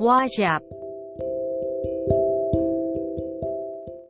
Wajab